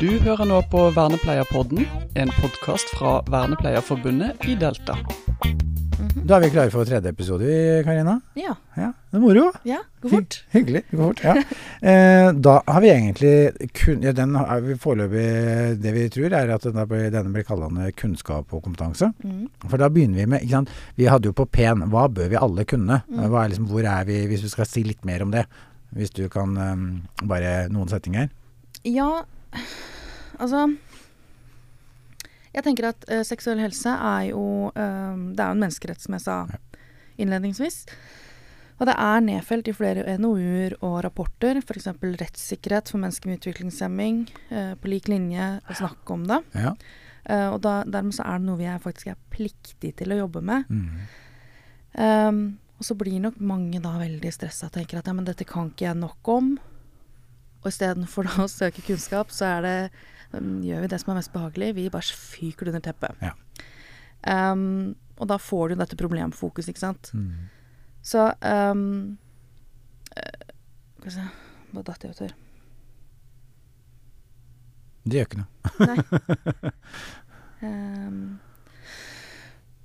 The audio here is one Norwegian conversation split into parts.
Du hører nå på Vernepleierpodden, en podkast fra Vernepleierforbundet i Delta. Da er vi klare for tredje episode, Karina. Ja. Ja, Det er moro. ja. Gå fort. Hy hyggelig. Det går fort. Ja. Eh, da har vi egentlig kun, ja, den har vi Foreløpig det vi tror, er at denne, blir- denne blir kallende kunnskap og kompetanse. Mm. For da begynner vi med ikke sant? Vi hadde jo på P-en Hva bør vi alle kunne? Mm. Hva er liksom, hvor er vi, hvis vi skal si litt mer om det? Hvis du kan um, bare noen setninger. Ja, altså Jeg tenker at uh, seksuell helse er jo uh, Det er jo en menneskerett, som jeg sa innledningsvis. Og det er nedfelt i flere NOU-er og rapporter, f.eks. rettssikkerhet for mennesker med utviklingshemming, uh, på lik linje å snakke om det. Ja. Uh, og da, dermed så er det noe vi er faktisk er pliktig til å jobbe med. Mm. Um, og så blir nok mange da veldig stressa og tenker at ja, men dette kan ikke jeg nok om. Og istedenfor da å søke kunnskap, så er det gjør vi det som er mest behagelig. Vi bare fyker det under teppet. Ja. Um, og da får du dette problemfokuset, ikke sant. Mm. Så um, eh, Skal vi se Hva datt jeg ut her? Det gjør ikke noe. Nei. Um,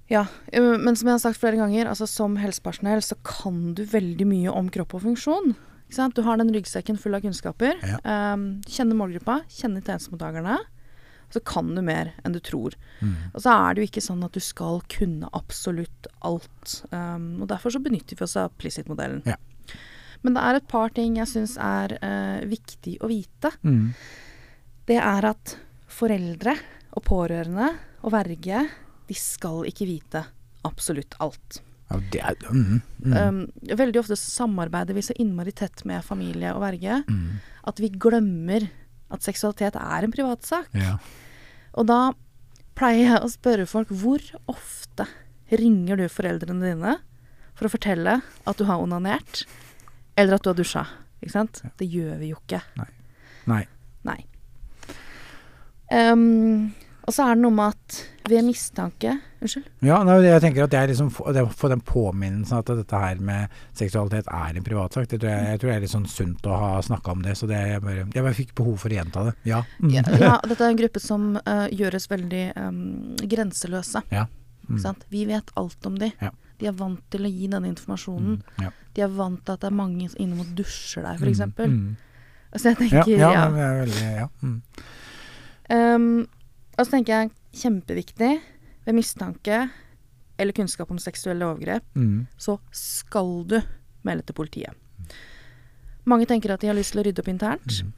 ja, eh, men som jeg har sagt flere ganger, altså som helsepersonell så kan du veldig mye om kropp og funksjon. Du har den ryggsekken full av kunnskaper. Ja. Um, kjenner målgruppa, kjenner tjenestemottakerne. Så kan du mer enn du tror. Mm. Og så er det jo ikke sånn at du skal kunne absolutt alt. Um, og derfor så benytter vi oss av Plicit-modellen. Ja. Men det er et par ting jeg syns er uh, viktig å vite Mm. det er at foreldre og pårørende og verge, de skal ikke vite absolutt alt. Ja, er, mm. Mm. Um, veldig ofte samarbeider vi så innmari tett med familie og verge Mm. at vi glemmer at seksualitet er en privatsak. Ja. Og da pleier jeg å spørre folk hvor ofte ringer du foreldrene dine for å fortelle at du har onanert, eller at du har dusja? Ikke sant? Det gjør vi jo ikke. Nei. Nei. Ehm, og så er det noe med at ved mistanke Unnskyld? Ja, jeg tenker at er liksom får, det å få den påminnelsen at dette her med seksualitet er en privatsak. Det jeg, jeg tror det er litt sånn sunt å ha snakka om det. Så det jeg bare, jeg bare fikk behov for å gjenta det. Ja. Mm. Ja, ja, dette er en gruppe som uh, gjøres veldig um, grenseløse. Ja. Mm. Vi vet alt om de. Ja. De er vant til å gi denne informasjonen. Mm. Ja. De er vant til at det er mange innom og dusjer der, f.eks. Mm. Mm. Så jeg tenker ja, ja. er veldig Ja. Mm. Og så tenker jeg kjempeviktig ved mistanke eller kunnskap om seksuelle overgrep, Mm. så skal du melde til politiet. Mange tenker at de har lyst til å rydde opp internt. Mm.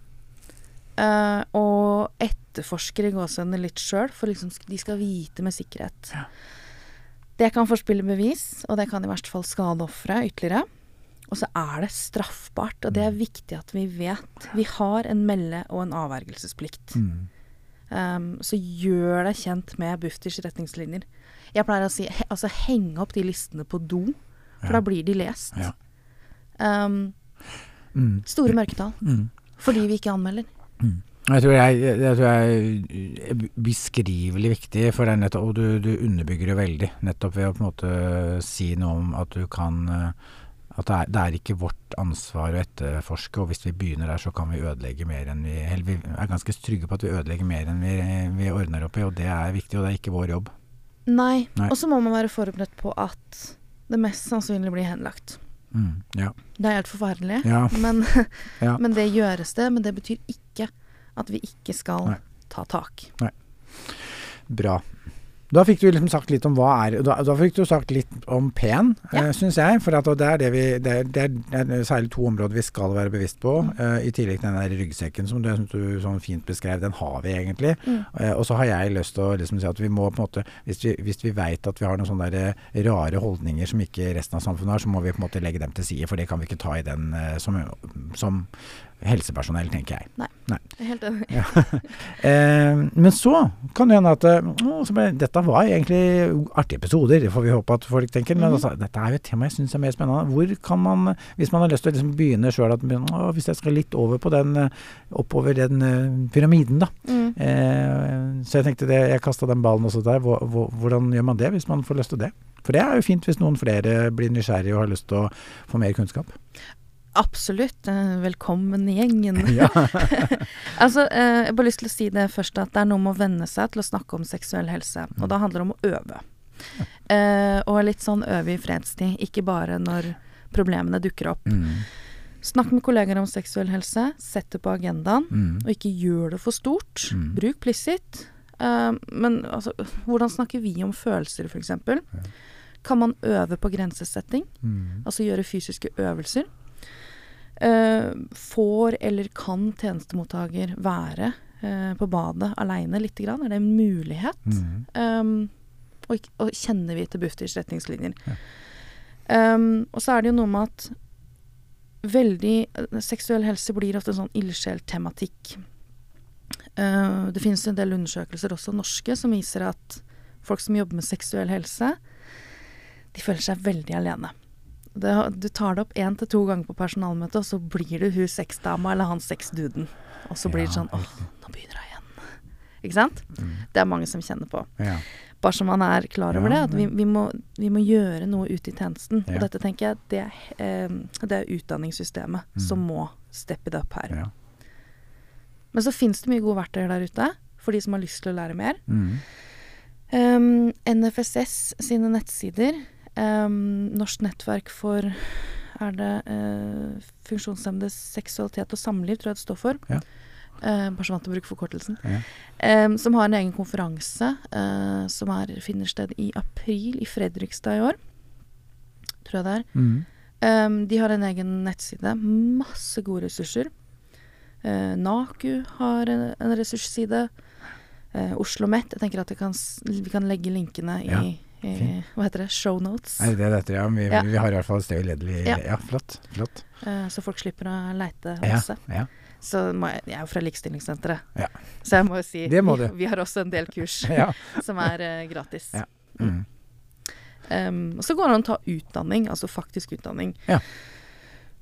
Uh, og etterforsker i gåsehudene litt sjøl, for liksom de skal vite med sikkerhet. Ja. Det kan forspille bevis, og det kan i verste fall skade offeret ytterligere. Og så er det straffbart, og det er viktig at vi vet. Vi har en melde- og en avvergelsesplikt. Mm. Um, så gjør deg kjent med Bufdirs retningslinjer. Jeg pleier å si he, altså henge opp de listene på do, for Ja. da blir de lest. Ja. Um, Mm. store mørketall. Mm. Fordi vi ikke anmelder. Jeg tror jeg, jeg tror jeg er beskrivelig viktig, for det er nettopp, og du, du underbygger det veldig, nettopp ved å på en måte si noe om at du kan eh, At det er, det er ikke vårt ansvar å etterforske, og hvis vi begynner der, så kan vi ødelegge mer enn vi Eller vi er ganske trygge på at vi ødelegger mer enn vi, vi ordner opp i, og det er viktig, og det er ikke vår jobb. Nei. Nei. Og så må man være forberedt på at det mest sannsynlig blir henlagt. Mm, ja. Det er helt forferdelig, Ja. men, Ja. men det gjøres det. Men det betyr ikke at vi ikke skal Nei. ta tak. Nei. Bra. Da fikk du liksom sagt litt om hva er Da, da fikk du sagt litt om P-en, Ja. Uh, syns jeg. For at det er det vi det er, det, er, særlig to områder vi skal være bevisst på. Mm. Uh, I tillegg til den der ryggsekken som du, som du sånn fint beskrev. Den har vi egentlig. Mm. Uh, og så har jeg lyst til å liksom si at vi må på en måte Hvis vi, hvis vi veit at vi har noen sånne der eh, rare holdninger som ikke resten av samfunnet har, så må vi på en måte legge dem til side. For det kan vi ikke ta i den eh, som, som helsepersonell, tenker jeg. Jeg er helt enig. Eh, men så kan det hende at eh, å, ble, dette var egentlig artige episoder, det får vi håpe at folk tenker. Men Mhm. altså, dette er jo et tema jeg syns er mer spennende. Hvor kan man, hvis man har lyst til å liksom begynne sjøl Hvis jeg skal litt over på den, eh, oppover den uh, pyramiden, da. Mm. Eh, så jeg tenkte det, jeg kasta den ballen også der. Hvor, hvor, hvordan gjør man det, hvis man får lyst til det? For det er jo fint hvis noen flere blir nysgjerrige og har lyst til å få mer kunnskap. Absolutt. eh, Velkommen i gjengen. Ja. altså, eh, jeg har bare lyst til å si det først, at det er noe med å venne seg til å snakke om seksuell helse. Og da handler det om å øve. Uh, og litt sånn øve i fredstid, ikke bare når problemene dukker opp. Mm. Snakk med kolleger om seksuell helse, sett det på agendaen, Mm. og ikke gjør det for stort. Mm. Bruk Plissit. Uh, men altså, hvordan snakker vi om følelser, f.eks.? Kan man øve på grensesetting? Mm. Altså gjøre fysiske øvelser. Eh, får eller kan tjenestemottaker være eh, på badet aleine lite grann? Er det en mulighet? Mm. Um, og, og kjenner vi til Bufdirs retningslinjer? Ja. Um, og så er det jo noe med at veldig eh, Seksuell helse blir ofte sånn ildsjeltematikk. Uh, det finnes en del undersøkelser, også norske, som viser at folk som jobber med seksuell helse, de føler seg veldig alene. Det, du tar det opp én til to ganger på personalmøtet, og så blir du hun sexdama eller han sexduden. Og så blir det sånn åh, nå begynner jeg igjen. Ikke sant? Mm. Det er mange som kjenner på. Ja. Bare så man er klar over Ja, det. At vi, vi, må, vi må gjøre noe ute i tjenesten. Ja. Og dette tenker jeg, det eh, det er utdanningssystemet Mm. som må steppe det opp her. Ja. Men så fins det mye gode verktøy der ute for de som har lyst til å lære mer. Mm. Um, NFSS sine nettsider, Norsk nettverk for er det uh, funksjonshemmedes seksualitet og samliv, tror jeg det står for. Ja. Uh, bare så vant til å bruke forkortelsen. Ja. Um, som har en egen konferanse uh, som er, finner sted i april i Fredrikstad i år. Tror jeg det er. Mm. Um, de har en egen nettside. Masse gode ressurser. Uh, NAKU har en, en ressursside. Uh, Oslo Met. Jeg tenker at kan, vi kan legge linkene i, Ja, i fint. Hva heter det? Show notes. Er det det ja? Vi, Ja. vi har i hvert fall et sted uledelig Ja. Ja, flott. flott. Uh, så folk slipper å leite Ja, masse. ja. Så jeg, jeg er jo fra Likestillingssenteret, Ja. så jeg må jo si må vi, vi har også en del kurs ja. som er uh, gratis. Ja. Mm. Um, så går det an å ta utdanning, altså faktisk utdanning. Ja.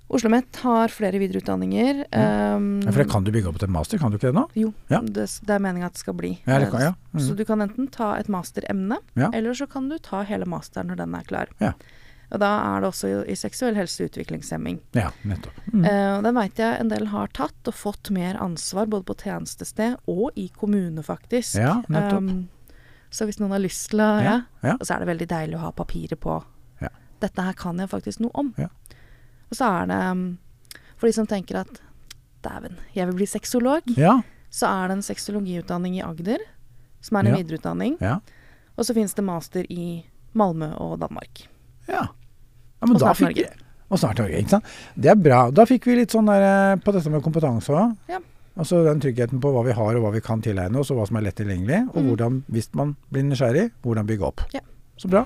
Oslo Met har flere videreutdanninger. Um, Ja, For det kan du bygge opp til master, kan du ikke det nå? Jo, Ja. det, det er meninga at det skal bli. Ja, det kan, ja. Mm. Så du kan enten ta et masteremne, eller så kan du ta hele masteren når den er klar. Ja. Og da er det også i, seksuell helse og utviklingshemming. ja, nettopp. Mm. Uh, den veit jeg en del har tatt og fått mer ansvar, både på tjenestested og i kommune, faktisk. Ja, nettopp. Um, så hvis noen har lyst til å Ja, så er det veldig deilig å ha papiret på Ja. Dette her kan jeg faktisk noe om. Ja. Og så er det um, For de som tenker at dæven, jeg vil bli sexolog, ja. så er det en sexologiutdanning i Agder, som er en Ja. videreutdanning. Ja. Og så finnes det master i Malmö og Danmark. Ja. ja men Og snart Norge. Og snart Norge, ikke sant. Det er bra. Da fikk vi litt sånn der eh, på dette med kompetanse òg. Ja. Altså den tryggheten på hva vi har og hva vi kan tilegne oss, og hva som er lett tilgjengelig. Og mm. hvordan, hvis man blir nysgjerrig, hvordan bygge opp. Ja. Så bra.